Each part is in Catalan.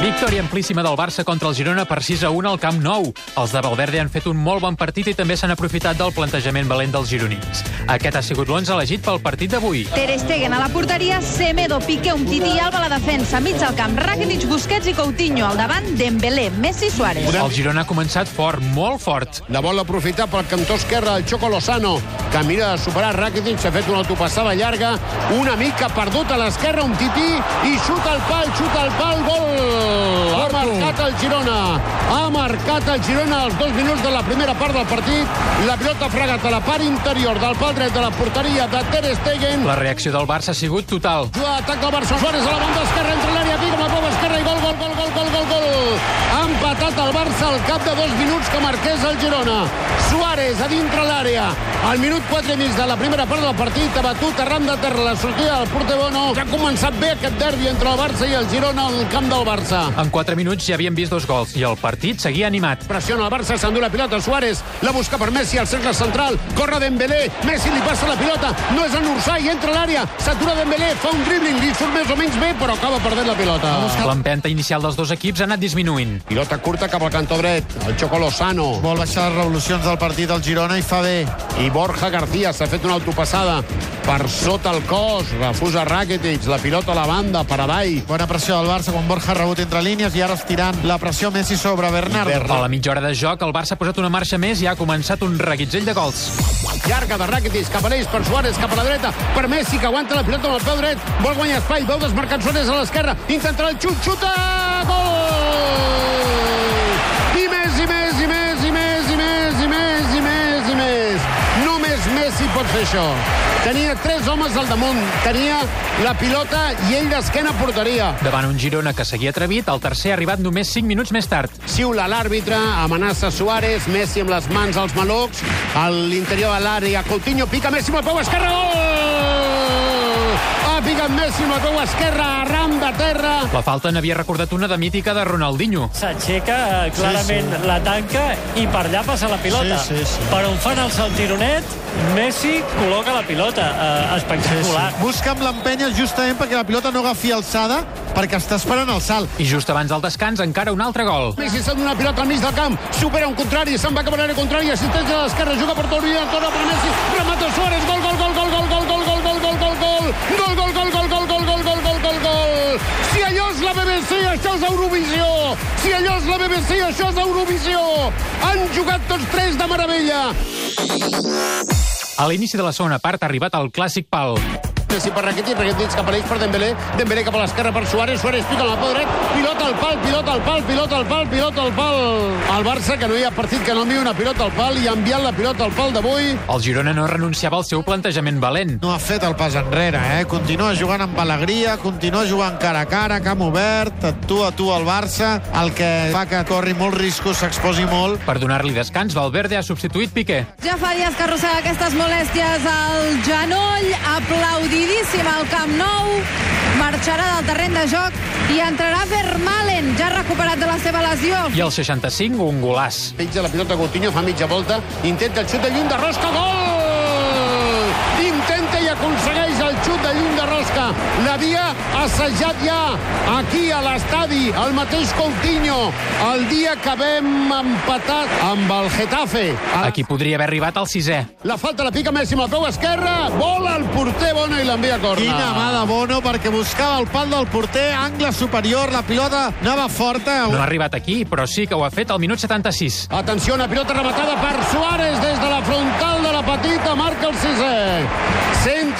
Victòria amplíssima del Barça contra el Girona per 6 a 1 al Camp Nou. Els de Valverde han fet un molt bon partit i també s'han aprofitat del plantejament valent dels gironins. Aquest ha sigut l'11 elegit pel partit d'avui. Ter Stegen a la porteria, Semedo, Piqué, Umtiti i Alba a la defensa. Mig al camp, Rakitic, Busquets i Coutinho. Al davant, Dembélé, Messi, Suárez. El Girona ha començat fort, molt fort. La vol aprofitar pel cantó esquerre el Choco Lozano, que mira de superar Rakitic, s'ha fet una autopassada llarga, una mica perdut a l'esquerra, un tití, i xuta al pal, xuta al pal, gol! Ha marcat el Girona. Ha marcat el Girona als dos minuts de la primera part del partit. La pilota ha fregat a la part interior del pal dret de la porteria de Ter Stegen. La reacció del Barça ha sigut total. Juga atac del Barça, Suárez a la banda esquerra, entre l'àrea, pica amb la esquerra i gol, gol, gol. Empatat el Barça al cap de dos minuts que marqués el Girona. Suárez a dintre l'àrea. Al minut 4 i mig de la primera part del partit ha batut arran de terra la sortida del porter Bono. Ja ha començat bé aquest derbi entre el Barça i el Girona al camp del Barça. En 4 minuts ja havien vist dos gols i el partit seguia animat. Pressiona el Barça, s'endú la pilota Suárez, la busca per Messi al cercle central, corre Dembélé, Messi li passa la pilota, no és en Ursai, entra a l'àrea, s'atura Dembélé, fa un dribbling, li surt més o menys bé, però acaba perdent la pilota. L'empenta inicial dels dos equips ha anat disminuint. Pilota curta cap al cantó dret, el Choco Lozano. Vol baixar les revolucions del partit al Girona i fa bé. I Borja García s'ha fet una autopassada per sota el cos, refusa Rakitic, la pilota a la banda, per avall. Bona pressió del Barça quan Borja ha rebut entre línies i ara estirant la pressió Messi sobre Bernardo. A la mitja hora de joc, el Barça ha posat una marxa més i ha començat un reguitzell de gols. Llarga de Rakitic, cap a l'eix, per Suárez, cap a la dreta, per Messi, que aguanta la pilota amb el peu dret, vol guanyar espai, veu desmarcat Suárez a l'esquerra, intentarà el xut, xuta, gol! Pot fer això. Tenia tres homes al damunt, tenia la pilota i ell d'esquena porteria. Davant un Girona que seguia atrevit, el tercer ha arribat només 5 minuts més tard. Xiula l'àrbitre, amenaça Suárez, Messi amb les mans als malucs, a l'interior de l'àrea, Coutinho pica Messi amb el peu esquerre, gol! Ha picat Messi amb el peu esquerre, arran de terra. La falta n'havia recordat una de mítica de Ronaldinho. s'aixeca, eh, clarament sí, sí. la tanca i per allà passa la pilota. Sí, sí, sí. Per on fan el saltironet, Messi col·loca la pilota. Eh, espectacular. Busca amb l'empenya justament perquè la pilota no agafi alçada perquè està esperant el salt. I just abans del descans, encara un altre gol. Messi s'ha donat una pilota al mig del camp, supera un contrari, se'n va cap a l'àrea contrària, assistència de l'esquerra, juga per Torino, torna per Messi, remata Suárez, gol, Eurovisió. Si allò és la BBC, això és Eurovisió. Han jugat tots tres de meravella. A l'inici de la segona part ha arribat el clàssic pal. Messi per Rakitic, Rakitic cap a l'eix per Dembélé, Dembélé cap a l'esquerra per Suárez, Suárez pica amb el peu dret, pilota al pal, pilota al pal, pilota al pal, pilota al pal. El Barça, que no hi ha partit que no enviï una pilota al pal, i ha enviat la pilota al pal d'avui. El Girona no renunciava al seu plantejament valent. No ha fet el pas enrere, eh? Continua jugant amb alegria, continua jugant cara a cara, camp obert, tu a tu al Barça, el que fa que corri molts riscos, s'exposi molt. Per donar-li descans, Valverde ha substituït Piqué. Ja fa dies que arrossega aquestes molèsties al genoll, aplaudidíssim al Camp Nou, marxarà del terreny de joc i entrarà Vermalen, ja recuperat de la seva lesió. I al 65, un golàs. Penja la pilota Coutinho, fa mitja volta, intenta el xut de lluny de Rosca, gol! L'havia assajat ja aquí a l'estadi, el mateix Coutinho, el dia que vam empatat amb el Getafe. Aquí podria haver arribat al sisè. La falta la pica Messi amb el peu esquerre, vola el porter Bono i l'envia a corna. Quina mà de Bono perquè buscava el pal del porter, angle superior, la pilota anava forta. No ha arribat aquí, però sí que ho ha fet al minut 76. Atenció, una pilota rematada per Suárez des de la frontal de la petita, marca el sisè.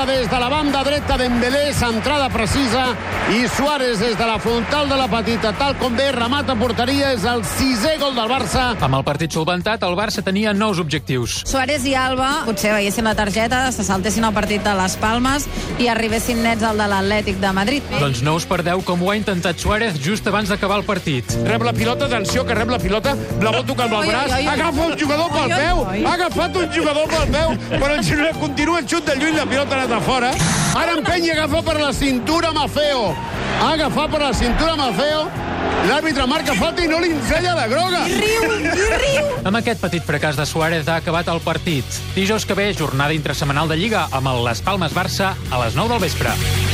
Centre des de la banda dreta Dembélé, centrada precisa, i Suárez des de la frontal de la petita, tal com ve, remata porteria, és el sisè gol del Barça. Amb el partit solventat, el Barça tenia nous objectius. Suárez i Alba potser veiessin la targeta, se saltessin el partit de les Palmes i arribessin nets al de l'Atlètic de Madrid. Doncs no us perdeu com ho ha intentat Suárez just abans d'acabar el partit. Rep la pilota, atenció, que rep la pilota, la vol tocar amb el braç, agafa un jugador pel peu, ha agafat un jugador pel peu, però el Girona continua el xut de lluny, la pilota a fora. Ara empeny i agafa per la cintura Mafeo. Ha agafat per la cintura Mafeo, l'àrbitre marca falta i no li ensenya la groga. Riu, i riu! Amb aquest petit fracàs de Suárez ha acabat el partit. Dijous que ve, jornada intrasemanal de Lliga amb el Les Palmes Barça a les 9 del vespre.